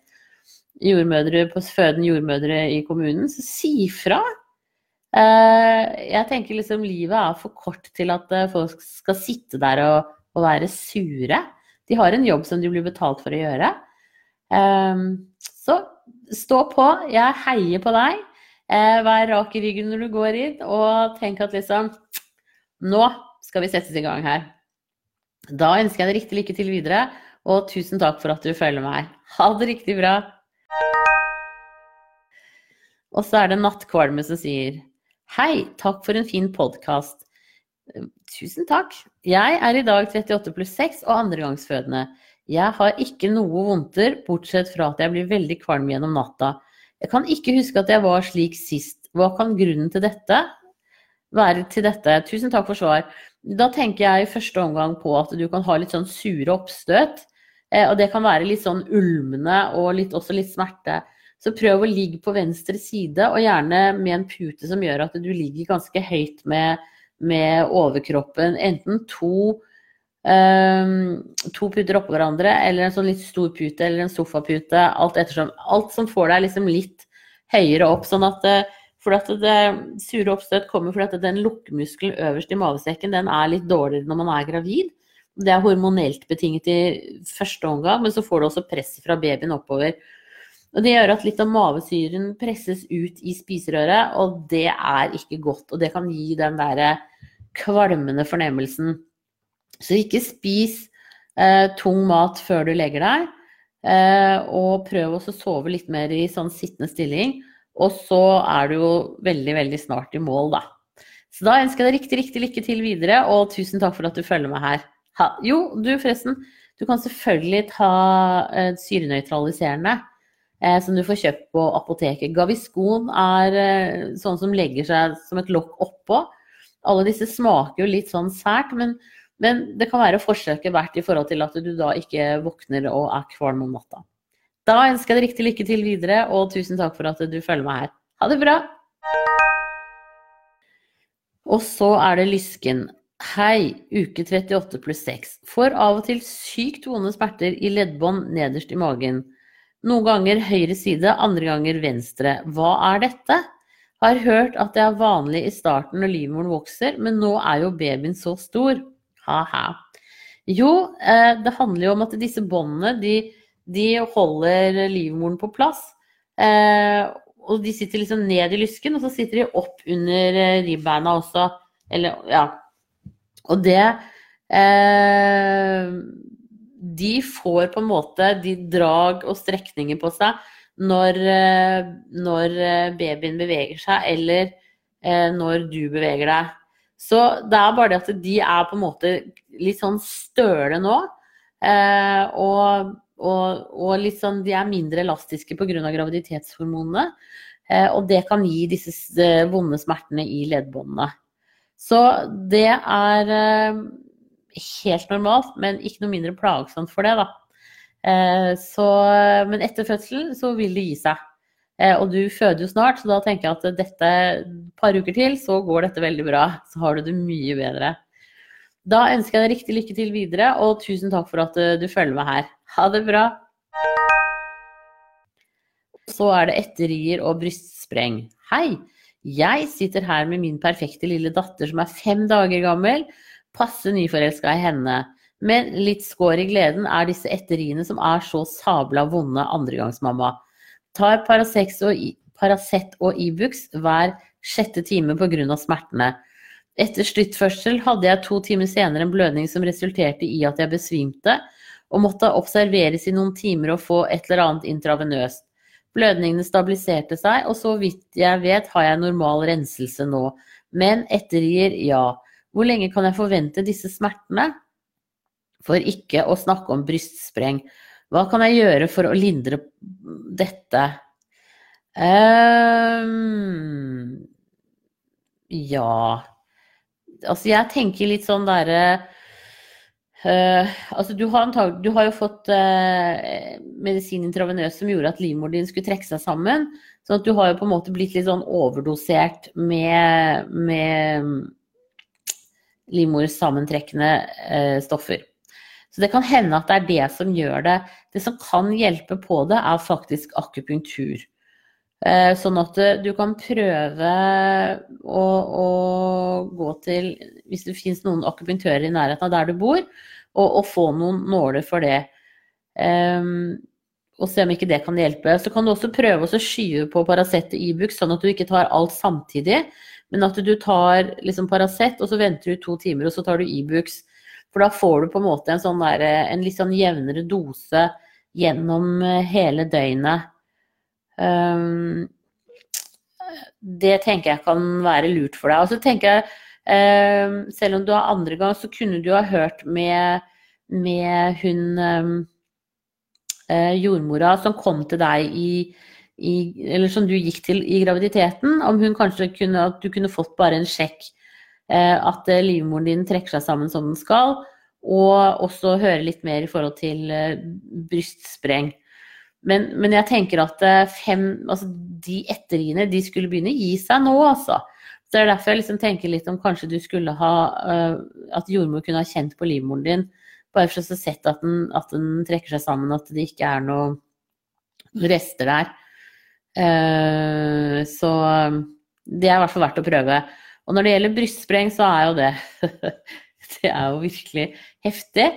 jordmødre på føden jordmødre i kommunen, så si fra. Eh, jeg tenker liksom livet er for kort til at folk skal sitte der og, og være sure. De har en jobb som de blir betalt for å gjøre. Så stå på. Jeg heier på deg. Vær rak i ryggen når du går inn, og tenk at liksom nå skal vi settes i gang her. Da ønsker jeg deg riktig lykke til videre, og tusen takk for at du følger meg. Ha det riktig bra. Og så er det Nattkvalme som sier Hei, takk for en fin podkast. Tusen takk. Jeg er i dag 38 pluss 6 og andregangsfødende. Jeg har ikke noe vondter, bortsett fra at jeg blir veldig kvalm gjennom natta. Jeg kan ikke huske at jeg var slik sist. Hva kan grunnen til dette være til dette. Tusen takk for svar. Da tenker jeg i første omgang på at du kan ha litt sånn sure oppstøt. Eh, og det kan være litt sånn ulmende og litt, også litt smerte. Så prøv å ligge på venstre side, og gjerne med en pute som gjør at du ligger ganske høyt med, med overkroppen. Enten to, um, to puter oppå hverandre, eller en sånn litt stor pute, eller en sofapute. Alt ettersom. Alt som får deg liksom litt høyere opp. sånn at det, for at det sure oppstøt kommer fordi at den lukkemuskelen øverst i mavesekken den er litt dårligere når man er gravid. Det er hormonelt betinget i første omgang, men så får du også press fra babyen oppover. Og Det gjør at litt av mavesyren presses ut i spiserøret, og det er ikke godt. Og det kan gi den derre kvalmende fornemmelsen. Så ikke spis eh, tung mat før du legger deg, eh, og prøv å sove litt mer i sånn sittende stilling. Og så er du jo veldig, veldig snart i mål, da. Så da ønsker jeg deg riktig, riktig lykke til videre, og tusen takk for at du følger med her. Ha, jo, du forresten, du kan selvfølgelig ta eh, syrenøytraliserende eh, som du får kjøpt på apoteket. Gaviscon er eh, sånn som legger seg som et lokk oppå. Alle disse smaker jo litt sånn sært, men, men det kan være forsøket verdt i forhold til at du da ikke våkner og er kvalm om natta. Da ønsker jeg deg riktig lykke til videre, og tusen takk for at du følger meg her. Ha det bra! Og så er det lysken. Hei, uke 38 pluss 6. Får av og til sykt vonde smerter i leddbånd nederst i magen. Noen ganger høyre side, andre ganger venstre. Hva er dette? Har hørt at det er vanlig i starten når livmoren vokser, men nå er jo babyen så stor. Ha-ha. Jo, eh, det handler jo om at disse båndene, de, de holder livmoren på plass. Eh, og de sitter liksom ned i lysken, og så sitter de opp under eh, ribbeina også. Eller, ja, og det De får på en måte de drag og strekninger på seg når, når babyen beveger seg, eller når du beveger deg. Så det er bare det at de er på en måte litt sånn støle nå. Eh, og, og, og, litt sånn, de er mindre elastiske pga. graviditetshormonene. Eh, og det kan gi disse vonde smertene i leddbåndene. Så det er eh, helt normalt, men ikke noe mindre plagsomt for det, da. Eh, så, men etter fødselen så vil det gi seg. Eh, og du føder jo snart, så da tenker jeg at dette par uker til, så går dette veldig bra. Så har du det mye bedre. Da ønsker jeg deg riktig lykke til videre, og tusen takk for at du følger med her. Ha det bra. Så er det etterier og brystspreng. Hei! Jeg sitter her med min perfekte lille datter som er fem dager gammel, passe nyforelska i henne. Men litt skår i gleden er disse etteriene som er så sabla vonde andregangsmamma. Tar Paracet og Ibux e hver sjette time pga. smertene. Etter sluttførsel hadde jeg to timer senere en blødning som resulterte i at jeg besvimte, og måtte observeres i noen timer og få et eller annet intravenøst. Blødningene stabiliserte seg, og så vidt jeg vet har jeg normal renselse nå. Men ettergir ja. Hvor lenge kan jeg forvente disse smertene? For ikke å snakke om brystspreng. Hva kan jeg gjøre for å lindre dette? Um, ja Altså, jeg tenker litt sånn derre Uh, altså du har, du har, jo fått uh, medisin intravenøs som gjorde at livmoren din skulle trekke seg sammen. Sånn at du har jo på en måte blitt litt sånn overdosert med, med livmorsammentrekkende uh, stoffer. Så det kan hende at det er det som gjør det. Det som kan hjelpe på det, er faktisk akupunktur. Sånn at du kan prøve å, å, gå til Hvis det finnes noen akupunktører i nærheten av der du bor, og, og få noen nåler for det. Um, og se om ikke det kan hjelpe. Så kan du også prøve å skyve på Paracet og Ibux, sånn at du ikke tar alt samtidig. Men at du tar liksom Paracet, og så venter du to timer, og så tar du Ibux. For da får du på en måte en, sånn der, en litt sånn jevnere dose gjennom hele døgnet. Um, det tenker jeg kan være lurt for deg. Og så tenker jeg, um, selv om du har andre gang, så kunne du ha hørt med, med hun um, uh, jordmora som kom til deg i, i, Eller som du gikk til i graviditeten, om hun kanskje kunne At du kunne fått bare en sjekk. Uh, at uh, livmoren din trekker seg sammen som den skal. Og også høre litt mer i forhold til brystspreng. Men, men jeg tenker at eh, fem, altså de etterriene de skulle begynne å gi seg nå, altså. Så det er derfor jeg liksom tenker litt om kanskje du skulle ha At jordmor kunne ha kjent på livmoren din, bare for å sett at den, at den, trekker seg sammen, at det ikke er noen rester der. Så det er i hvert fall verdt å prøve. Og når det gjelder brystspreng, så er jo det Det er jo virkelig heftig.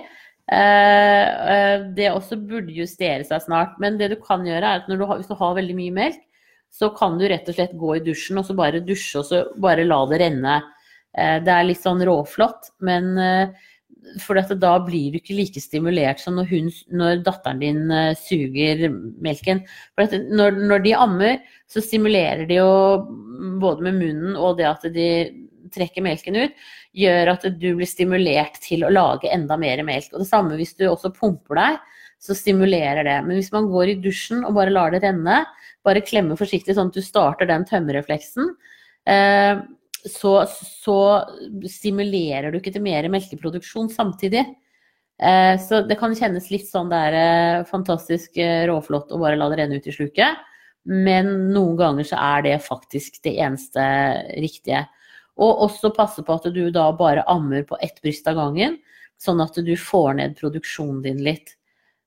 Uh, det også burde justere seg snart. Men det du kan gjøre, er at du har, hvis du har veldig mye melk, så kan du rett og slett gå i dusjen og så bare dusje og så bare la det renne. Uh, det er litt sånn råflott, men for da blir du ikke like stimulert som når, hun, når datteren din suger melken. For når, når, de ammer, så stimulerer de jo både med munnen og det at de trekker melken ut, gjør at du blir stimulert til å lage enda mer melk. Og det samme hvis du også pumper deg, så stimulerer det. Men hvis man går i dusjen og bare lar det renne, bare klemmer forsiktig sånn at du starter den tømmerrefleksen, eh, så, så, stimulerer du ikke til mer melkeproduksjon samtidig. Eh, så det kan kjennes litt sånn det er eh, fantastisk råflott å bare la det renne ut i sluket. Men noen ganger så er det faktisk det eneste riktige. Og også passe på at du da bare ammer på ett bryst av gangen, sånn at du får ned produksjonen din litt.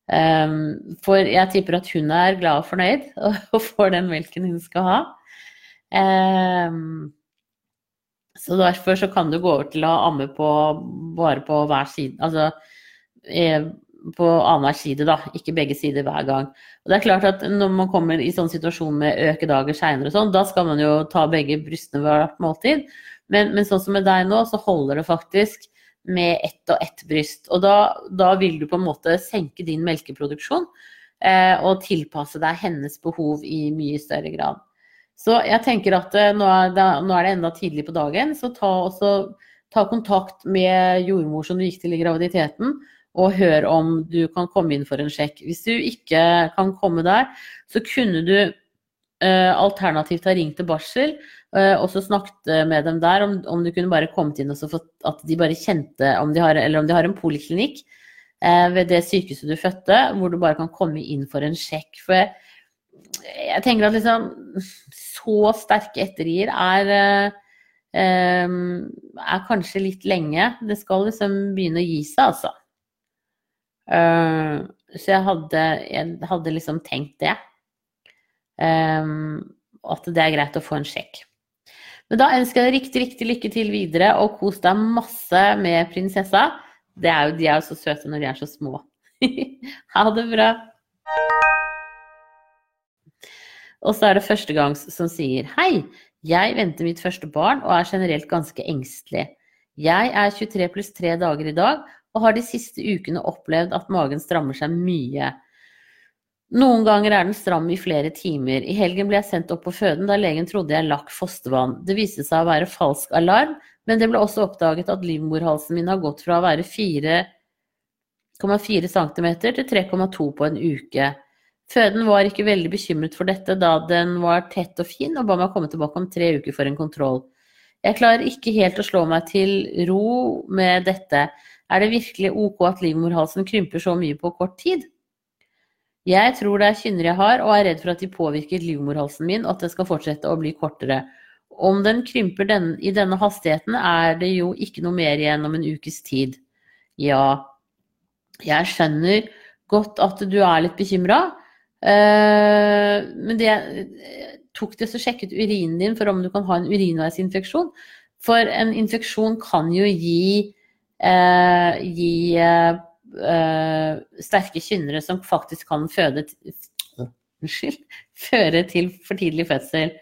For jeg tipper at hun er glad og fornøyd og får den melken hun skal ha. Um, så derfor så kan du gå over til å amme på bare på hver side, altså eh, på annenhver side, da, ikke begge sider hver gang. Og det er klart at Når man kommer i sånn situasjon med økedager seinere, sånn, da skal man jo ta begge brystene hvert måltid. Men, men, sånn som med deg nå, så holder det faktisk med ett og ett bryst. Og da, da vil du på en måte senke din melkeproduksjon eh, og tilpasse deg hennes behov i mye større grad. Så jeg tenker at eh, nå, er det, enda tidlig på dagen, så ta, også, ta kontakt med jordmor som du gikk til i graviditeten, og hør om du kan komme inn for en sjekk. Hvis du ikke kan komme der, så kunne du eh, alternativt ha ringt til barsel Uh, og så snakket med dem der om, om, du kunne bare kommet inn og så fått at de bare kjente om de har, eller om de har en poliklinikk uh, ved det sykehuset du fødte, hvor du bare kan komme inn for en sjekk. For jeg, jeg tenker at liksom så sterke ettergir er uh, er kanskje litt lenge. Det skal liksom begynne å gi seg, altså. så jeg hadde, jeg hadde, liksom tenkt det. at det er greit å få en sjekk. Men da ønsker jeg deg riktig, riktig lykke til videre, og kos deg masse med prinsessa. Er jo, de er jo så søte når de er så små. ha det bra. Og så er det førstegangs som sier Hei, jeg venter mitt første barn og er generelt ganske engstelig. Jeg er 23 pluss 3 dager i dag og har de siste ukene opplevd at magen strammer seg mye. Noen ganger er den stram i flere timer. I helgen ble jeg sendt opp på føden da legen trodde jeg lakk fostervann. Det viste seg å være falsk alarm, men det ble også oppdaget at livmorhalsen min har gått fra å være 4,4 cm til 3,2 på en uke. Føden var ikke veldig bekymret for dette da den var tett og fin, og ba meg komme tilbake om tre uker for en kontroll. Jeg klarer ikke helt å slå meg til ro med dette. Er det virkelig ok at livmorhalsen krymper så mye på kort tid? Jeg tror det er kynner jeg har, og er redd for at de påvirker livmorhalsen min, og at det skal fortsette å bli kortere. Om den krymper den, i denne hastigheten, er det jo ikke noe mer igjen om en ukes tid. Ja, jeg skjønner godt at du er litt bekymra, men det tok det så sjekket urinen din for om du kan ha en urinveisinfeksjon. For en infeksjon kan jo gi, eh, gi uh, sterke kynnere som faktisk kan føde Unnskyld. Føre til for tidlig fødsel.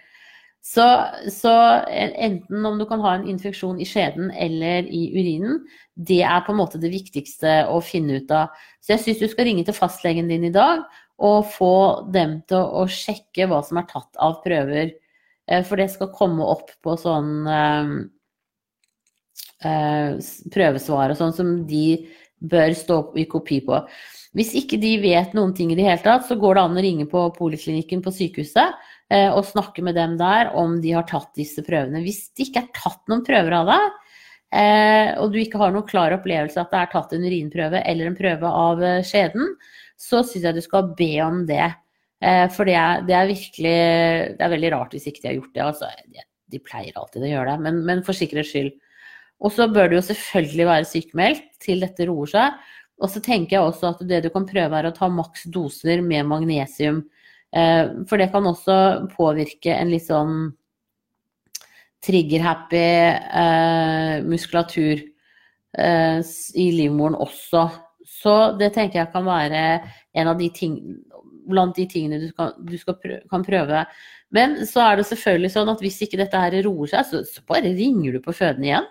Så, så, enten om du kan ha en infeksjon i skjeden eller i urinen, det er på en måte det viktigste å finne ut av. Så jeg syns du skal ringe til fastlegen din i dag og få dem til å sjekke hva som er tatt av prøver. Eh, for det skal komme opp på sånn uh, uh, prøvesvar og sånn som de bør stå i kopi på. Hvis ikke de vet noen ting i det hele tatt, så går det an å ringe på poliklinikken på sykehuset eh, og snakke med dem der om de har tatt disse prøvene. Hvis det ikke er tatt noen prøver av deg, eh, og du ikke har noen klar opplevelse at det er tatt en urinprøve eller en prøve av eh, skjeden, så syns jeg du skal be om det. Eh, for det er, det er, virkelig Det er veldig rart hvis ikke de har gjort det. Altså, de, de pleier alltid å gjøre det, men, men for sikkerhets skyld. Og så bør du jo selvfølgelig være sykemeldt til dette roer seg. Og så tenker jeg også at det du kan prøve er å ta maks doser med magnesium. Eh, for det kan også påvirke en litt sånn trigger-happy eh, muskulatur i livmoren også. Så det tenker jeg kan være en av de ting, blant de tingene du, kan, du prøve, kan, prøve. Men så er det selvfølgelig sånn at hvis ikke dette her roer seg, så, så bare ringer du på føden igjen.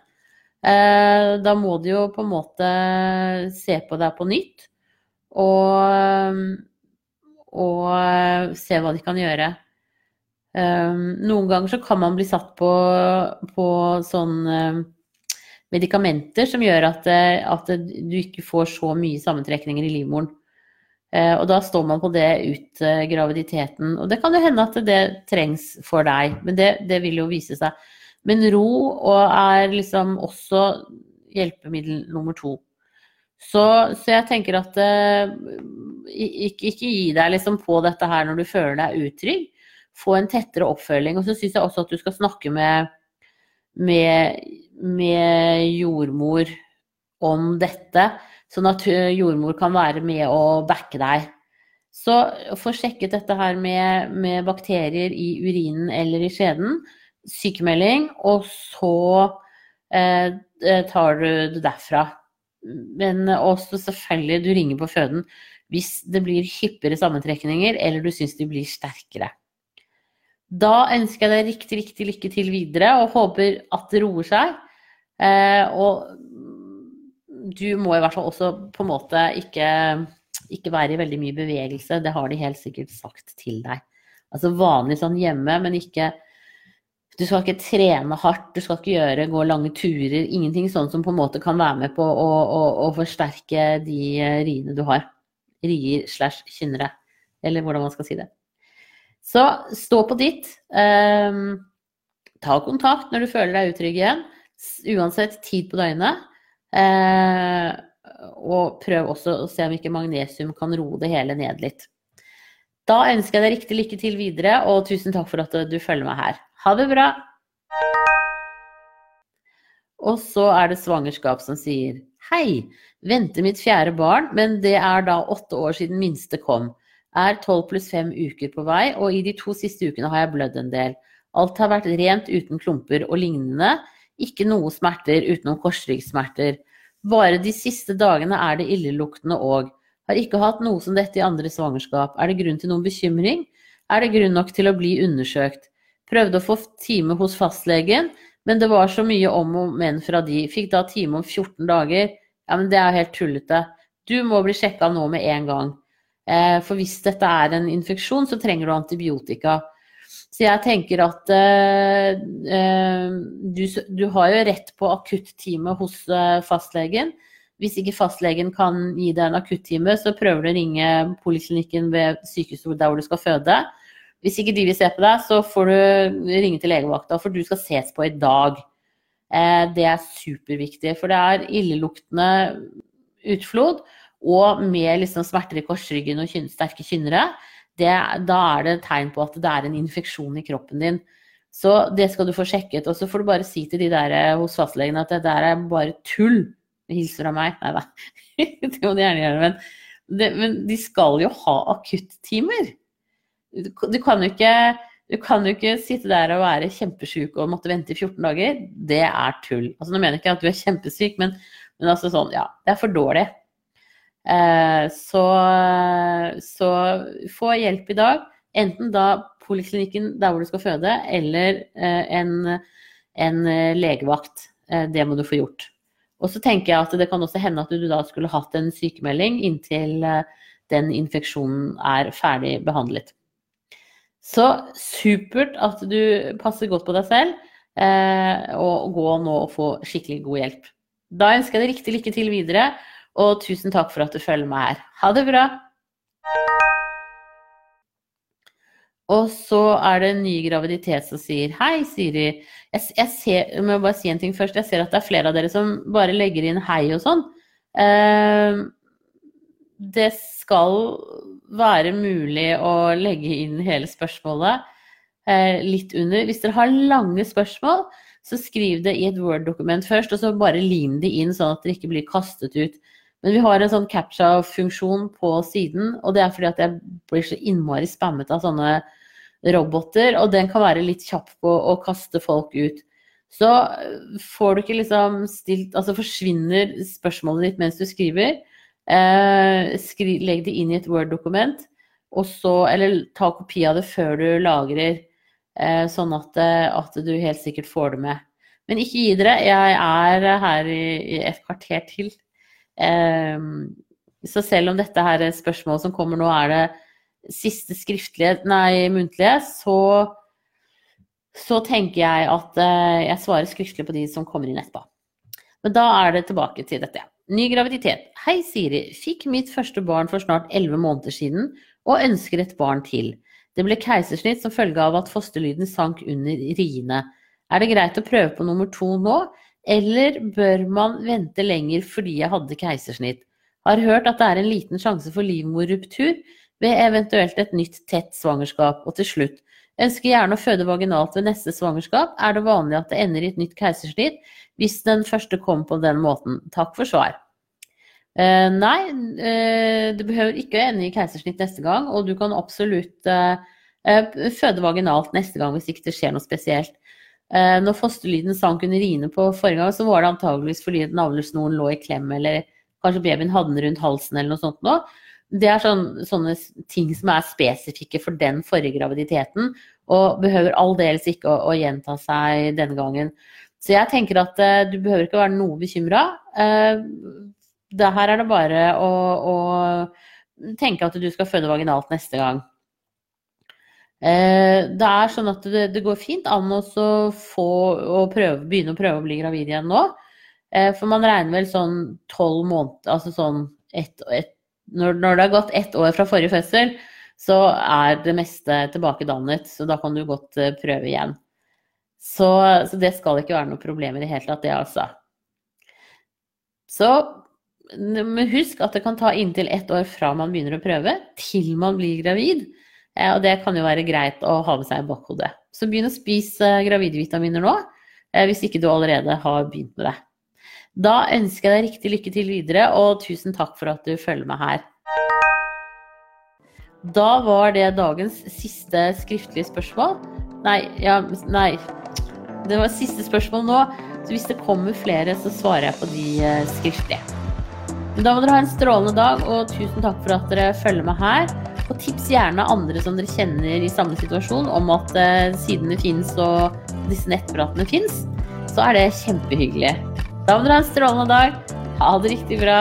Eh, da må de jo på en måte se på deg på nytt og, og se hva de kan gjøre. Eh, noen ganger så kan man bli satt på, på sånn eh, medikamenter som gjør at, at, du ikke får så mye sammentrekninger i livmoren. Og da står man på det ut graviditeten. Og det kan jo hende at det trengs for deg, men det, det vil jo vise seg. Men ro er liksom også hjelpemiddel nummer to. Så, så jeg tenker at uh, ikke, ikke, gi deg liksom på dette her når du føler deg utrygg. Få en tettere oppfølging. Og så syns jeg også at du skal snakke med, med, med jordmor om dette, sånn at jordmor kan være med og backe deg. Så få sjekket dette her med, med bakterier i urinen eller i skjeden sykemelding, og så eh, tar du det derfra. Men også selvfølgelig, du ringer på føden hvis det blir hyppigere sammentrekninger, eller du syns de blir sterkere. Da ønsker jeg deg riktig, riktig lykke til videre, og håper at det roer seg. Eh, og du må i hvert fall også på en måte ikke, ikke være i veldig mye bevegelse. Det har de helt sikkert sagt til deg. Altså vanlig sånn hjemme, men ikke du skal ikke trene hardt, du skal ikke gjøre, gå lange turer. Ingenting sånn som på en måte kan være med på å, å, å forsterke de eh, riene du har. Rier slash kynnere, eller hvordan man skal si det. Så stå på ditt. Um, ta kontakt når du føler deg utrygg igjen. Uansett tid på døgnet. Uh, og prøv også å se om ikke magnesium kan roe det hele ned litt. Da ønsker jeg deg riktig lykke til videre, og tusen takk for at du følger meg her. Ha det bra! Og så er det svangerskap som sier Hei, venter mitt fjerde barn, men det er da åtte år siden minste kom. Er tolv pluss 5 uker på vei, og i de to siste ukene har jeg blødd en del. Alt har vært rent uten klumper og lignende. Ikke noe smerter utenom korsryggsmerter. Bare de siste dagene er det illeluktende òg. Har ikke hatt noe som dette i andre svangerskap. Er det grunn til noen bekymring? Er det grunn nok til å bli undersøkt? Prøvde å få time hos fastlegen, men det var så mye om og men fra de. Fikk da time om 14 dager. Ja, men det er helt tullete. Du må bli sjekka nå med en gang. Eh, for hvis dette er en infeksjon, så trenger du antibiotika. Så jeg tenker at eh, eh du, du, har jo rett på akuttime hos eh, fastlegen. Hvis ikke fastlegen kan gi deg en akuttime, så prøver du å ringe poliklinikken ved sykehuset der hvor du skal føde. Hvis ikke de vil se på deg, så får du ringe til legevakta, for du skal ses på i dag. Eh, det er superviktig, for det er illeluktende utflod og med liksom smerter i korsryggen og sterke kynnere. Da er det tegn på at det er en infeksjon i kroppen din. Så det skal du få sjekket. Og så får du bare si til de der eh, hos fastlegen at det der er bare tull. Hilser av meg. Nei da, det må de gjerne gjøre. Men, det, men de skal jo ha akuttimer. Du kan jo ikke, du kan jo ikke sitte der og være kjempesjuk og måtte vente i 14 dager. Det er tull. Altså, nå mener jeg ikke at du er kjempesyk, men, men altså sånn, ja, det er for dårlig. Eh, så, så få hjelp i dag. Enten da poliklinikken der hvor du skal føde, eller eh, en, en legevakt. Eh, det må du få gjort. Og så tenker jeg at det kan også hende at du da skulle hatt en sykemelding inntil den infeksjonen er ferdig behandlet. Så supert at du passer godt på deg selv, og gå nå og få skikkelig god hjelp. Da ønsker jeg deg riktig lykke til videre, og tusen takk for at du følger meg her. Ha det bra! Og så er det en ny graviditet som sier Hei, Siri. Jeg, jeg, ser, jeg bare si en ting først. Jeg ser at det er flere av dere som bare legger inn hei og sånn. Eh, det skal være mulig å legge inn hele spørsmålet eh, litt under. Hvis dere har lange spørsmål, så skriv det i et Word-dokument først, og så bare lim det inn sånn at det ikke blir kastet ut. Men vi har en sånn captcha-funksjon på siden, og det er fordi at jeg blir så innmari spammet av sånne roboter, og den kan være litt kjapp på å kaste folk ut. Så får du ikke liksom stilt Altså forsvinner spørsmålet ditt mens du skriver. Eh, skri, legg det inn i et Word-dokument, og så Eller ta kopi av det før du lagrer. Eh, sånn at, eh, at, du helt sikkert får det med. Men ikke gi dere. Jeg er her i, i et kvarter til. Eh, så selv om dette her er spørsmål som kommer nå, er det siste skriftlige, nei, muntlige, så, så tenker jeg at eh, jeg svarer skriftlig på de som kommer inn etterpå. Men da er det tilbake til dette. Ny graviditet. Hei, Siri. Fikk mitt første barn for snart elleve måneder siden og ønsker et barn til. Det ble keisersnitt som følge av at fosterlyden sank under riene. Er det greit å prøve på nummer to nå, eller bør man vente lenger fordi jeg hadde keisersnitt? Har hørt at det er en liten sjanse for livmorruptur ved eventuelt et nytt tett svangerskap. Og til slutt, ønsker gjerne å føde vaginalt ved neste svangerskap. Er det vanlig at det ender i et nytt keisersnitt hvis den første kom på den måten? Takk for svar. Uh, nei, uh, du behøver ikke å ende i keisersnitt neste gang, og du kan absolutt uh, føde vaginalt neste gang hvis ikke det skjer noe spesielt. Når fosterlyden sank under riene på forrige gang, så var det antageligvis fordi navlesnoren lå i klem, eller kanskje babyen hadde den rundt halsen eller noe sånt noe. Det er sånne, sånne ting som er spesifikke for den forrige graviditeten, og behøver aldeles ikke å, å, gjenta seg denne gangen. Så jeg tenker at du behøver ikke være noe bekymra Uh, her er det bare å, å tenke at du skal føde vaginalt neste gang. Eh, det er sånn at det, det går fint an å få å prøve, begynne å prøve å bli gravid igjen nå. Eh, for man regner vel sånn tolv måneder Altså sånn ett ett, når, når, det har gått ett år fra forrige fødsel, så er det meste tilbakedannet. Så da kan du godt eh, prøve igjen. Så, så det skal ikke være noe problem i det hele tatt, det altså. Så men husk at det kan ta inntil ett år fra man begynner å prøve, til man blir gravid. Eh, og det kan jo være greit å ha med seg i bakhodet. Så begynn å spise eh, gravidvitaminer nå, eh, hvis ikke du allerede har begynt med det. Da ønsker jeg deg riktig lykke til videre, og tusen takk for at du følger med her. Da var det dagens siste skriftlige spørsmål. Nei, ja, nei. Det var siste spørsmål nå. Så hvis det kommer flere, så svarer jeg på de skriftlige. Da må dere ha en strålende dag, og tusen takk for at dere følger med her. Og tips gjerne andre som dere kjenner i samme situasjon om at uh, sidene fins og disse nettpratene fins. Så er det kjempehyggelig. Da må dere ha en strålende dag. Ha det riktig bra.